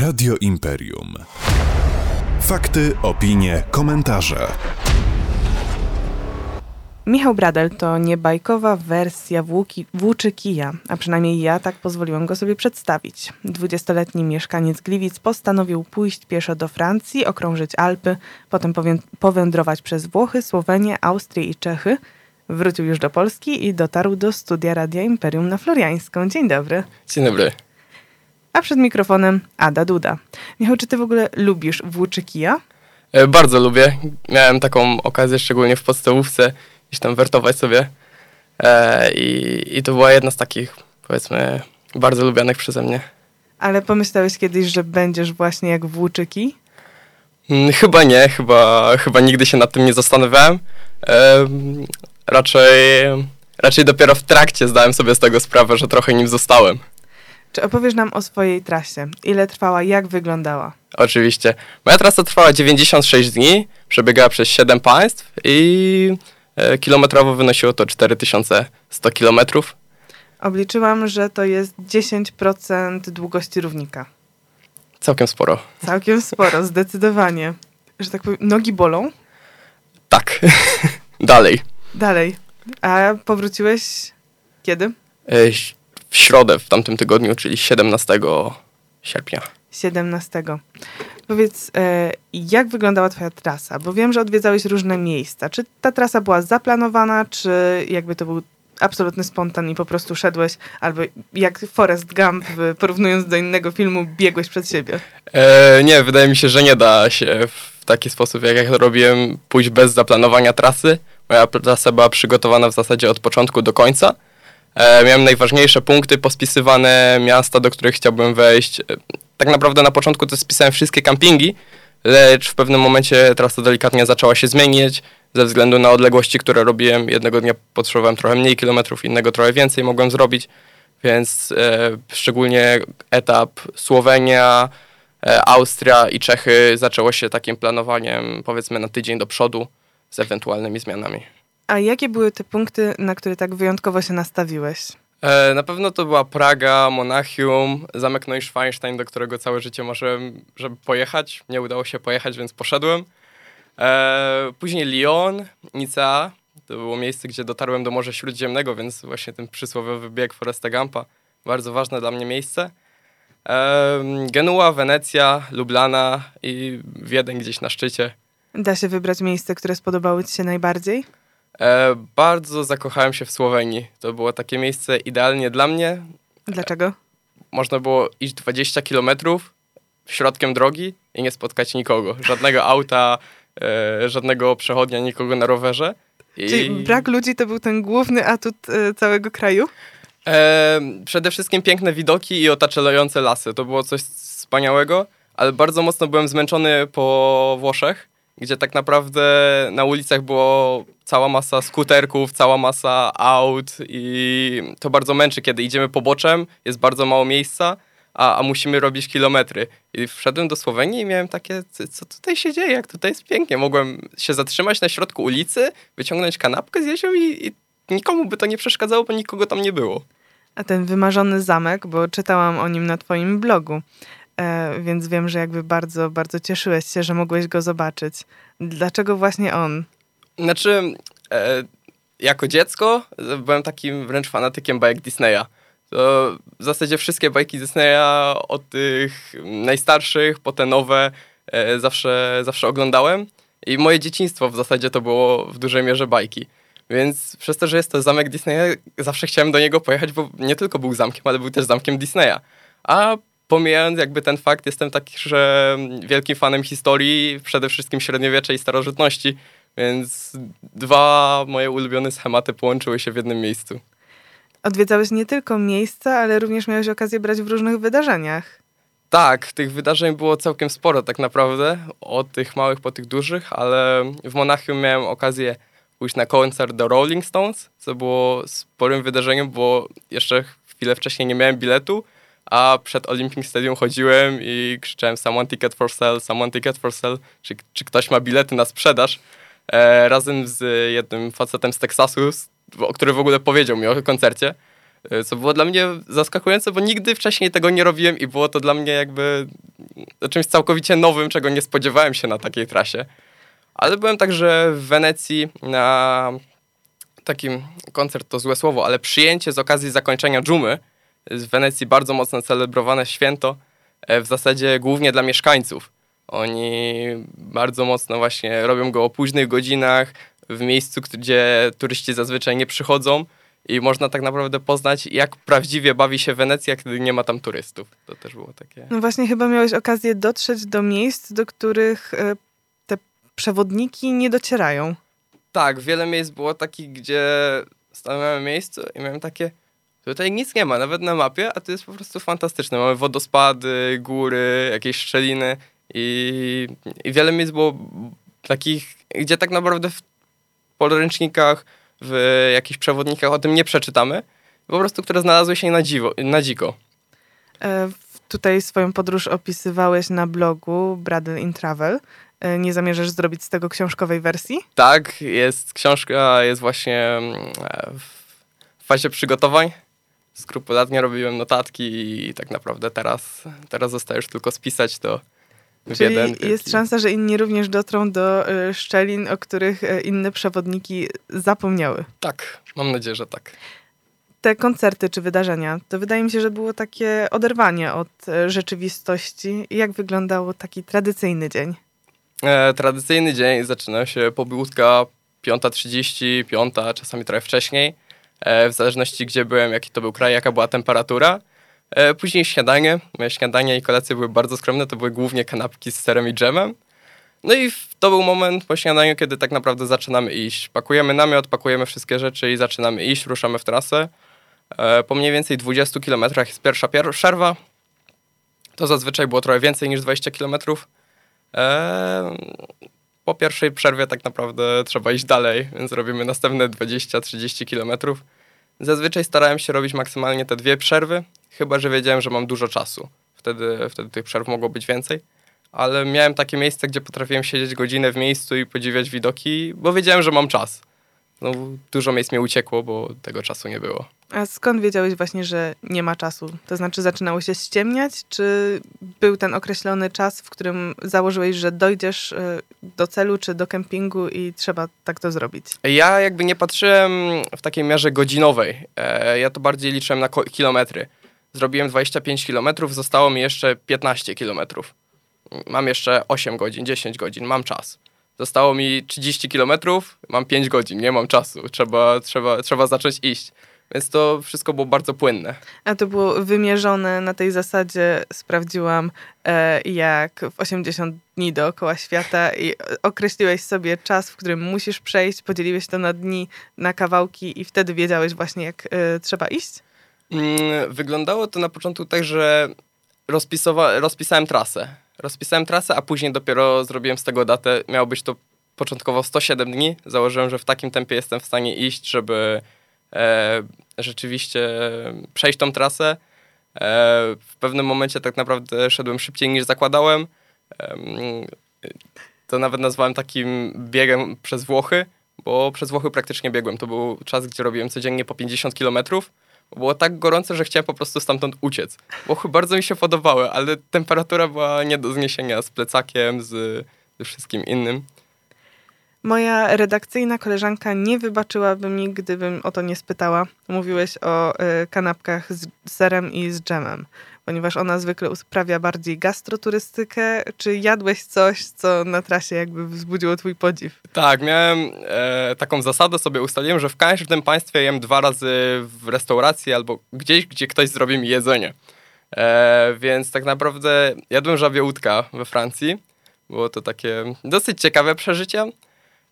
Radio Imperium. Fakty, opinie, komentarze. Michał Bradel to niebajkowa wersja włóki, włóczy kija, a przynajmniej ja tak pozwoliłam go sobie przedstawić. Dwudziestoletni mieszkaniec Gliwic postanowił pójść pieszo do Francji, okrążyć Alpy, potem powędrować przez Włochy, Słowenię, Austrię i Czechy. Wrócił już do Polski i dotarł do studia Radia Imperium na Floriańską. Dzień dobry. Dzień dobry. A przed mikrofonem Ada Duda. Michał, czy ty w ogóle lubisz włóczy kija? E, bardzo lubię. Miałem taką okazję, szczególnie w podstawówce, gdzieś tam wertować sobie. E, i, I to była jedna z takich, powiedzmy, bardzo lubianych przeze mnie. Ale pomyślałeś kiedyś, że będziesz właśnie jak włóczyki? Hmm, chyba nie, chyba, chyba nigdy się nad tym nie zastanawiałem. E, raczej, raczej dopiero w trakcie zdałem sobie z tego sprawę, że trochę nim zostałem. Czy opowiesz nam o swojej trasie? Ile trwała, jak wyglądała? Oczywiście. Moja trasa trwała 96 dni, przebiegała przez 7 państw i e, kilometrowo wynosiło to 4100 kilometrów. Obliczyłam, że to jest 10% długości równika. Całkiem sporo. Całkiem sporo, zdecydowanie. Że tak powiem, nogi bolą? Tak. Dalej. Dalej. A powróciłeś kiedy? W środę w tamtym tygodniu, czyli 17 sierpnia. 17. Powiedz, e, jak wyglądała twoja trasa? Bo wiem, że odwiedzałeś różne miejsca. Czy ta trasa była zaplanowana, czy jakby to był absolutny spontan i po prostu szedłeś, albo jak Forrest Gump, porównując do innego filmu, biegłeś przed siebie? E, nie, wydaje mi się, że nie da się w taki sposób, jak ja to robiłem, pójść bez zaplanowania trasy. Moja trasa była przygotowana w zasadzie od początku do końca. E, miałem najważniejsze punkty pospisywane, miasta, do których chciałbym wejść. E, tak naprawdę na początku to spisałem wszystkie campingi, lecz w pewnym momencie trasa delikatnie zaczęła się zmienić ze względu na odległości, które robiłem. Jednego dnia potrzebowałem trochę mniej kilometrów, innego trochę więcej mogłem zrobić, więc e, szczególnie etap Słowenia, e, Austria i Czechy zaczęło się takim planowaniem powiedzmy na tydzień do przodu z ewentualnymi zmianami. A jakie były te punkty, na które tak wyjątkowo się nastawiłeś? E, na pewno to była Praga, Monachium, zamek Neuschwanstein, do którego całe życie marzyłem, żeby pojechać. Nie udało się pojechać, więc poszedłem. E, później Lyon, Nicea. To było miejsce, gdzie dotarłem do Morza Śródziemnego, więc właśnie ten przysłowiowy bieg Foresta Gampa. Bardzo ważne dla mnie miejsce. E, Genua, Wenecja, Lublana i Wiedeń gdzieś na szczycie. Da się wybrać miejsce, które spodobały Ci się najbardziej? E, bardzo zakochałem się w Słowenii. To było takie miejsce idealnie dla mnie. Dlaczego? E, można było iść 20 kilometrów środkiem drogi i nie spotkać nikogo. Żadnego auta, e, żadnego przechodnia, nikogo na rowerze. I... Czyli brak ludzi to był ten główny atut e, całego kraju? Przede wszystkim piękne widoki i otaczające lasy. To było coś wspaniałego, ale bardzo mocno byłem zmęczony po Włoszech gdzie tak naprawdę na ulicach było cała masa skuterków, cała masa aut i to bardzo męczy, kiedy idziemy poboczem, jest bardzo mało miejsca, a, a musimy robić kilometry. I wszedłem do Słowenii i miałem takie, co tutaj się dzieje, jak tutaj jest pięknie. Mogłem się zatrzymać na środku ulicy, wyciągnąć kanapkę z ją i, i nikomu by to nie przeszkadzało, bo nikogo tam nie było. A ten wymarzony zamek, bo czytałam o nim na twoim blogu, więc wiem, że jakby bardzo, bardzo cieszyłeś się, że mogłeś go zobaczyć. Dlaczego właśnie on? Znaczy, e, jako dziecko byłem takim wręcz fanatykiem bajek Disneya. To w zasadzie wszystkie bajki Disneya, od tych najstarszych po te nowe, e, zawsze, zawsze oglądałem. I moje dzieciństwo w zasadzie to było w dużej mierze bajki. Więc przez to, że jest to zamek Disneya, zawsze chciałem do niego pojechać, bo nie tylko był zamkiem, ale był też zamkiem Disneya. A pomijając jakby ten fakt, jestem taki, że wielkim fanem historii, przede wszystkim średniowiecze i starożytności, więc dwa moje ulubione schematy połączyły się w jednym miejscu. Odwiedzałeś nie tylko miejsca, ale również miałeś okazję brać w różnych wydarzeniach. Tak, tych wydarzeń było całkiem sporo tak naprawdę, od tych małych po tych dużych, ale w Monachium miałem okazję pójść na koncert do Rolling Stones, co było sporym wydarzeniem, bo jeszcze chwilę wcześniej nie miałem biletu, a przed Olympic Stadium chodziłem i krzyczałem someone ticket for sale, someone ticket for sale, czy, czy ktoś ma bilety na sprzedaż, e, razem z jednym facetem z Teksasu, który w ogóle powiedział mi o koncercie, e, co było dla mnie zaskakujące, bo nigdy wcześniej tego nie robiłem i było to dla mnie jakby czymś całkowicie nowym, czego nie spodziewałem się na takiej trasie. Ale byłem także w Wenecji na takim koncert to złe słowo, ale przyjęcie z okazji zakończenia dżumy. Z Wenecji bardzo mocno celebrowane święto, e, w zasadzie głównie dla mieszkańców. Oni bardzo mocno właśnie robią go o późnych godzinach, w miejscu, gdzie turyści zazwyczaj nie przychodzą i można tak naprawdę poznać, jak prawdziwie bawi się Wenecja, kiedy nie ma tam turystów. To też było takie... No właśnie chyba miałeś okazję dotrzeć do miejsc, do których e, te przewodniki nie docierają. Tak, wiele miejsc było takich, gdzie stanąłem w miejscu i miałem takie, tutaj nic nie ma, nawet na mapie, a to jest po prostu fantastyczne. Mamy wodospady, góry, jakieś szczeliny i, i wiele miejsc było takich, gdzie tak naprawdę w podręcznikach, w jakichś przewodnikach o tym nie przeczytamy, po prostu które znalazły się na, dziwo, na dziko. E, tutaj swoją podróż opisywałeś na blogu Bradle in Travel. E, nie zamierzasz zrobić z tego książkowej wersji? Tak, jest książka, jest właśnie mm, w fazie przygotowań. Skrupulatnie robiłem notatki i tak naprawdę teraz, teraz zostaje już tylko spisać to Czyli jeden. jest szansa, że inni również dotrą do y, szczelin, o których y, inne przewodniki zapomniały. Tak, mam nadzieję, że tak. Te koncerty czy wydarzenia, to wydaje mi się, że było takie oderwanie od y, rzeczywistości. Jak wyglądał taki tradycyjny dzień? E, tradycyjny dzień zaczyna się pobudka 5.30, 5, czasami trochę wcześniej, e, w zależności gdzie byłem, jaki to był kraj, jaka była temperatura. E, później śniadanie. Moje śniadanie i kolacje były bardzo skromne, to były głównie kanapki z serem i dżemem. No i to był moment po śniadaniu, kiedy tak naprawdę zaczynamy iść. Pakujemy namiot, pakujemy wszystkie rzeczy i zaczynamy iść, ruszamy w trasę. E, po mniej więcej 20 km jest pierwsza przerwa. To zazwyczaj było trochę więcej niż 20 kilometrów. Po pierwszej przerwie tak naprawdę trzeba iść dalej, więc robimy następne 20-30 kilometrów. Zazwyczaj starałem się robić maksymalnie te dwie przerwy, chyba że wiedziałem, że mam dużo czasu. Wtedy, wtedy tych przerw mogło być więcej. Ale miałem takie miejsce, gdzie potrafiłem siedzieć godzinę w miejscu i podziwiać widoki, bo wiedziałem, że mam czas no, dużo miejsc mi uciekło, bo tego czasu nie było. A skąd wiedziałeś właśnie, że nie ma czasu? To znaczy zaczynało się ściemniać, czy był ten określony czas, w którym założyłeś, że dojdziesz e, do celu czy do kempingu i trzeba tak to zrobić? Ja jakby nie patrzyłem w takiej mierze godzinowej. E, ja to bardziej liczyłem na kilometry. Zrobiłem 25 kilometrów, zostało mi jeszcze 15 kilometrów. Mam jeszcze 8 godzin, 10 godzin, mam czas. Zostało mi 30 kilometrów, mam 5 godzin, nie mam czasu, trzeba, trzeba, trzeba zacząć iść. Więc to wszystko było bardzo płynne. A to było wymierzone na tej zasadzie, sprawdziłam, e, jak w 80 dni dookoła świata i określiłeś sobie czas, w którym musisz przejść, podzieliłeś to na dni, na kawałki i wtedy wiedziałeś właśnie, jak e, trzeba iść? Mm, wyglądało to na początku tak, że rozpisałem trasę rozpisałem trasę, a później dopiero zrobiłem z tego datę. Miało być to początkowo 107 dni. Założyłem, że w takim tempie jestem w stanie iść, żeby e, rzeczywiście przejść tą trasę. E, w pewnym momencie tak naprawdę szedłem szybciej niż zakładałem. E, to nawet nazwałem takim biegiem przez Włochy, bo przez Włochy praktycznie biegłem. To był czas, gdzie robiłem codziennie po 50 kilometrów było tak gorąco, że chciałem po prostu stamtąd uciec. Włochy bardzo mi się podobały, ale temperatura była nie do zniesienia z plecakiem, z, z wszystkim innym. Moja redakcyjna koleżanka nie wybaczyłaby mi, gdybym o to nie spytała. Mówiłeś o y, kanapkach z serem i z dżemem ponieważ ona zwykle uprawia bardziej gastroturystykę. Czy jadłeś coś, co na trasie jakby wzbudziło twój podziw? Tak, miałem e, taką zasadę sobie ustaliłem, że w każdym państwie jem dwa razy w restauracji albo gdzieś, gdzie ktoś zrobi mi jedzenie. E, więc tak naprawdę jadłem żabie łódka we Francji. Było to takie dosyć ciekawe przeżycie.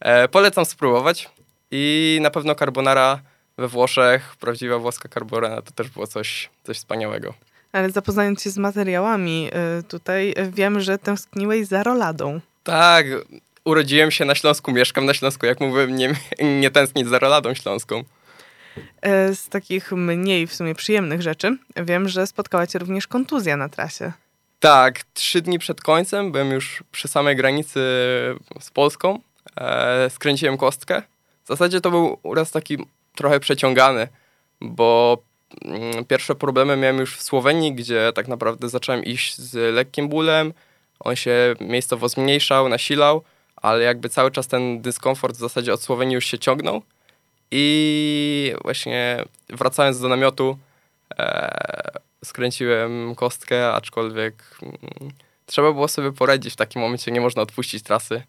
E, polecam spróbować. I na pewno carbonara we Włoszech, prawdziwa włoska carbonara, to też było coś, coś wspaniałego. Ale zapoznając się z materiałami y, tutaj, y, wiem, że tęskniłeś za roladą. Tak, urodziłem się na Śląsku, mieszkam na Śląsku. Jak mówiłem, nie, nie tęsknić za roladą śląską. E, z takich mniej w sumie przyjemnych rzeczy wiem, że spotkała cię również kontuzja na trasie. Tak, trzy dni przed końcem byłem już przy samej granicy z Polską. E, skręciłem kostkę. W zasadzie to był uraz taki trochę przeciągany, bo mm, pierwsze problemy miałem już w Słowenii, gdzie tak naprawdę zacząłem iść z lekkim bólem. On się miejscowo zmniejszał, nasilał, ale jakby cały czas ten dyskomfort w zasadzie od Słowenii już się ciągnął. I właśnie wracając do namiotu, e, skręciłem kostkę, aczkolwiek mm, trzeba było sobie poradzić w takim momencie, nie można odpuścić trasy.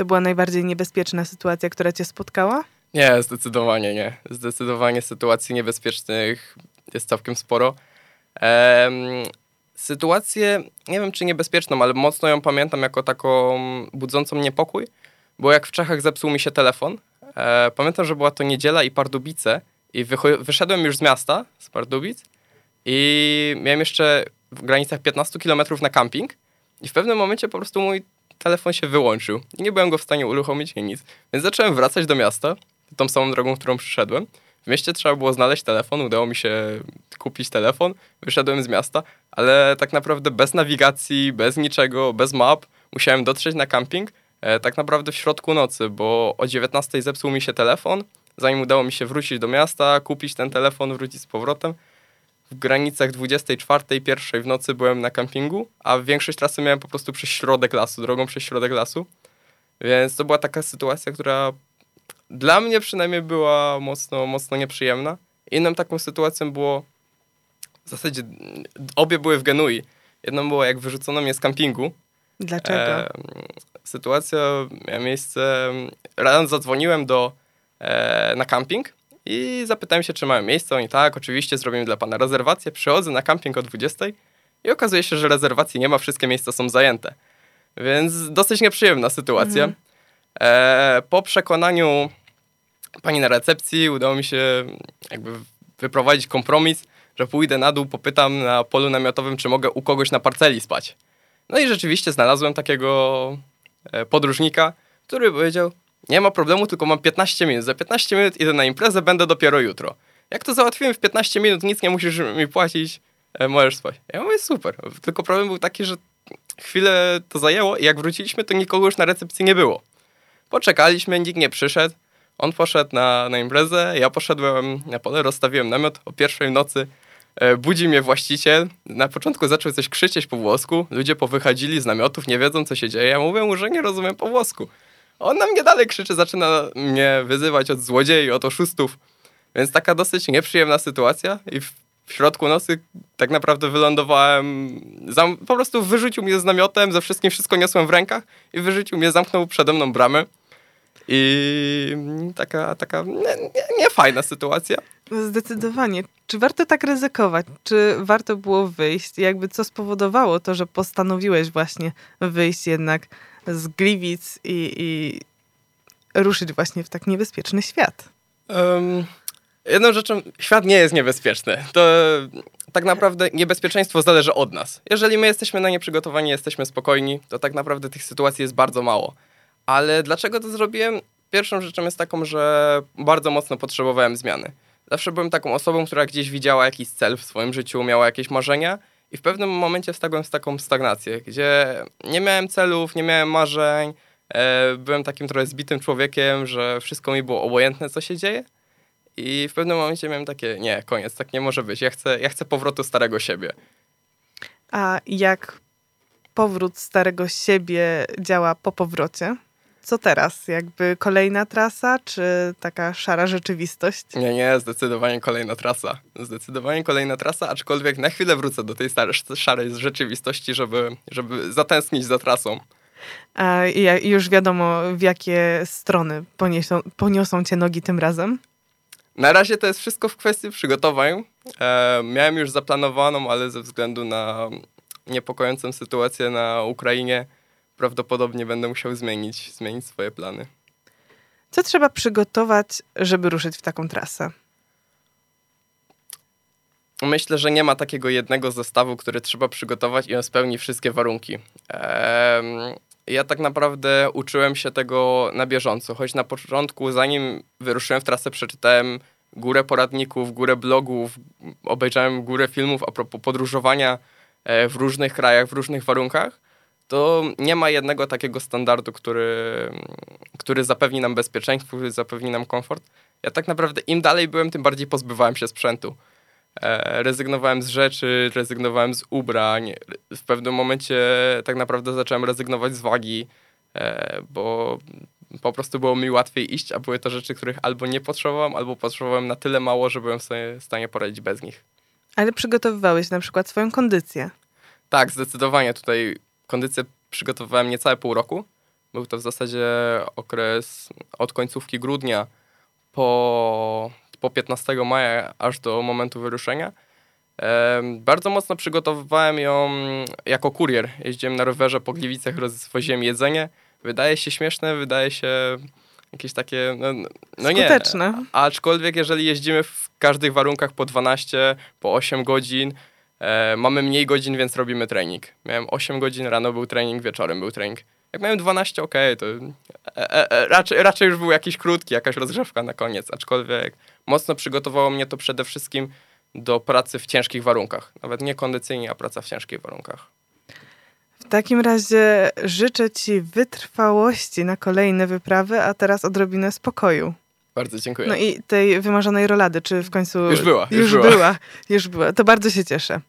To była najbardziej niebezpieczna sytuacja, która cię spotkała? Nie, zdecydowanie nie. Zdecydowanie sytuacji niebezpiecznych jest całkiem sporo. Ehm, sytuację, nie wiem czy niebezpieczną, ale mocno ją pamiętam jako taką budzącą niepokój, bo jak w Czechach zepsuł mi się telefon, e, pamiętam, że była to niedziela i Pardubice i wyszedłem już z miasta, z Pardubic i miałem jeszcze w granicach 15 km na camping i w pewnym momencie po prostu mój telefon się wyłączył nie byłem go w stanie uruchomić i nic. Więc zacząłem wracać do miasta, tą samą drogą, którą przyszedłem. W mieście trzeba było znaleźć telefon, udało mi się kupić telefon, wyszedłem z miasta, ale tak naprawdę bez nawigacji, bez niczego, bez map, musiałem dotrzeć na camping e, tak naprawdę w środku nocy, bo o 19 zepsuł mi się telefon, zanim udało mi się wrócić do miasta, kupić ten telefon, wrócić z powrotem. W granicach 24, 1 w nocy byłem na campingu, a większość trasy miałem po prostu przez środek lasu, drogą przez środek lasu. Więc to była taka sytuacja, która dla mnie przynajmniej była mocno, mocno nieprzyjemna. Inną taką sytuacją było, w zasadzie obie były w Genui. Jedną było jak wyrzucono mnie z kampingu. Dlaczego? E, sytuacja miała miejsce, rano zadzwoniłem do, e, na camping i zapytałem się, czy mają miejsce. Oni tak, oczywiście zrobimy dla pana rezerwację. Przychodzę na camping o 20 i okazuje się, że rezerwacji nie ma, wszystkie miejsca są zajęte. Więc dosyć nieprzyjemna sytuacja. Mhm. E, po przekonaniu pani na recepcji udało mi się jakby wyprowadzić kompromis, że pójdę na dół, popytam na polu namiotowym, czy mogę u kogoś na parceli spać. No i rzeczywiście znalazłem takiego e, podróżnika, który powiedział, nie ma problemu, tylko mam 15 minut. Za 15 minut idę na imprezę, będę dopiero jutro. Jak to załatwiłem w 15 minut, nic nie musisz mi płacić, e, możesz spać. Ja mówię, super. Tylko problem był taki, że chwilę to zajęło i jak wróciliśmy, to nikogo już na recepcji nie było. Poczekaliśmy, nikt nie przyszedł. On poszedł na, na imprezę, ja poszedłem na pole, rozstawiłem namiot o pierwszej nocy. E, budzi mnie właściciel. Na początku zaczął coś krzyczeć po włosku. Ludzie powychodzili z namiotów, nie wiedzą co się dzieje. Ja mówię mu, że nie rozumiem po włosku. On na mnie dalej krzyczy, zaczyna mnie wyzywać od złodziei, od oszustów. Więc taka dosyć nieprzyjemna sytuacja i w, środku nocy tak naprawdę wylądowałem, zam, po prostu wyrzucił mnie z namiotem, ze wszystkim wszystko niosłem w rękach i wyrzucił mnie, zamknął przede mną bramę. I taka, taka niefajna nie, nie sytuacja. Zdecydowanie. Czy warto tak ryzykować? Czy warto było wyjść? Jakby co spowodowało to, że postanowiłeś właśnie wyjść jednak z Gliwic i, i ruszyć właśnie w tak niebezpieczny świat? Um, jedną rzeczą, świat nie jest niebezpieczny. To tak naprawdę niebezpieczeństwo zależy od nas. Jeżeli my jesteśmy na nie przygotowani, jesteśmy spokojni, to tak naprawdę tych sytuacji jest bardzo mało. Ale dlaczego to zrobiłem? Pierwszą rzeczą jest taką, że bardzo mocno potrzebowałem zmiany. Zawsze byłem taką osobą, która gdzieś widziała jakiś cel w swoim życiu, miała jakieś marzenia i w pewnym momencie wstagłem w taką stagnację, gdzie nie miałem celów, nie miałem marzeń, e, byłem takim trochę zbitym człowiekiem, że wszystko mi było obojętne, co się dzieje. I w pewnym momencie miałem takie, nie, koniec, tak nie może być. Ja chcę, ja chcę powrotu starego siebie. A jak powrót starego siebie działa po powrocie? Co teraz? Jakby kolejna trasa, czy taka szara rzeczywistość? Nie, nie, zdecydowanie kolejna trasa. Zdecydowanie kolejna trasa, aczkolwiek na chwilę wrócę do tej szarej rzeczywistości, żeby, żeby zatęsknić za trasą. A już wiadomo, w jakie strony poniosą, poniosą cię nogi tym razem? Na razie to jest wszystko w kwestii przygotowań. E, miałem już zaplanowaną, ale ze względu na niepokojącą sytuację na Ukrainie, prawdopodobnie będę musiał zmienić, zmienić swoje plany. Co trzeba przygotować, żeby ruszyć w taką trasę? Myślę, że nie ma takiego jednego zestawu, który trzeba przygotować i on spełni wszystkie warunki. ja tak naprawdę uczyłem się tego na bieżąco, choć na początku, zanim wyruszyłem w trasę, przeczytałem górę poradników, górę blogów, obejrzałem górę filmów a propos podróżowania e, w różnych krajach, w różnych warunkach to nie ma jednego takiego standardu, który, który zapewni nam bezpieczeństwo, który zapewni nam komfort. Ja tak naprawdę im dalej byłem, tym bardziej pozbywałem się sprzętu. E, rezygnowałem z rzeczy, rezygnowałem z ubrań. W pewnym momencie tak naprawdę zacząłem rezygnować z wagi, e, bo po prostu było mi łatwiej iść, a były to rzeczy, których albo nie potrzebowałem, albo potrzebowałem na tyle mało, że byłem w stanie poradzić bez nich. Ale przygotowywałeś na przykład swoją kondycję. Tak, zdecydowanie. Tutaj kondycję przygotowywałem niecałe pół roku. Był to w zasadzie okres od końcówki grudnia po, po 15 maja aż do momentu wyruszenia. Bardzo mocno przygotowywałem ją jako kurier. Jeździłem na rowerze po Gliwicach, rozwoziłem jedzenie. Wydaje się śmieszne, wydaje się jakieś takie, no, no nie. Skuteczne. Aczkolwiek jeżeli jeździmy w każdych warunkach po 12, po 8 godzin, e, mamy mniej godzin, więc robimy trening. Miałem 8 godzin, rano był trening, wieczorem był trening. Jak miałem 12, ok, to e, e, e, raczej, raczej już był jakiś krótki, jakaś rozgrzewka na koniec, aczkolwiek mocno przygotowało mnie to przede wszystkim do pracy w ciężkich warunkach. Nawet nie kondycyjnie, a praca w ciężkich warunkach. W takim razie życzę Ci wytrwałości na kolejne wyprawy, a teraz odrobinę spokoju. Bardzo dziękuję. No i tej wymarzonej rolady, czy w końcu... Już była. Już, już była. była. Już była. To bardzo się cieszę.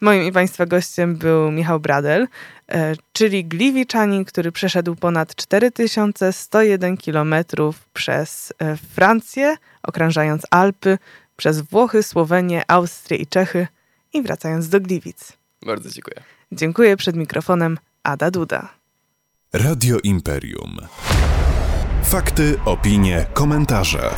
Moim i Państwa gościem był Michał Bradel, e, czyli gliwiczanin, który przeszedł ponad 4101 kilometrów przez e, Francję, okrążając Alpy, przez Włochy, Słowenię, Austrię i Czechy i wracając do Gliwic. Bardzo dziękuję. Dziękuję przed mikrofonem Ada Duda. Radio Imperium. Fakty, opinie, komentarze.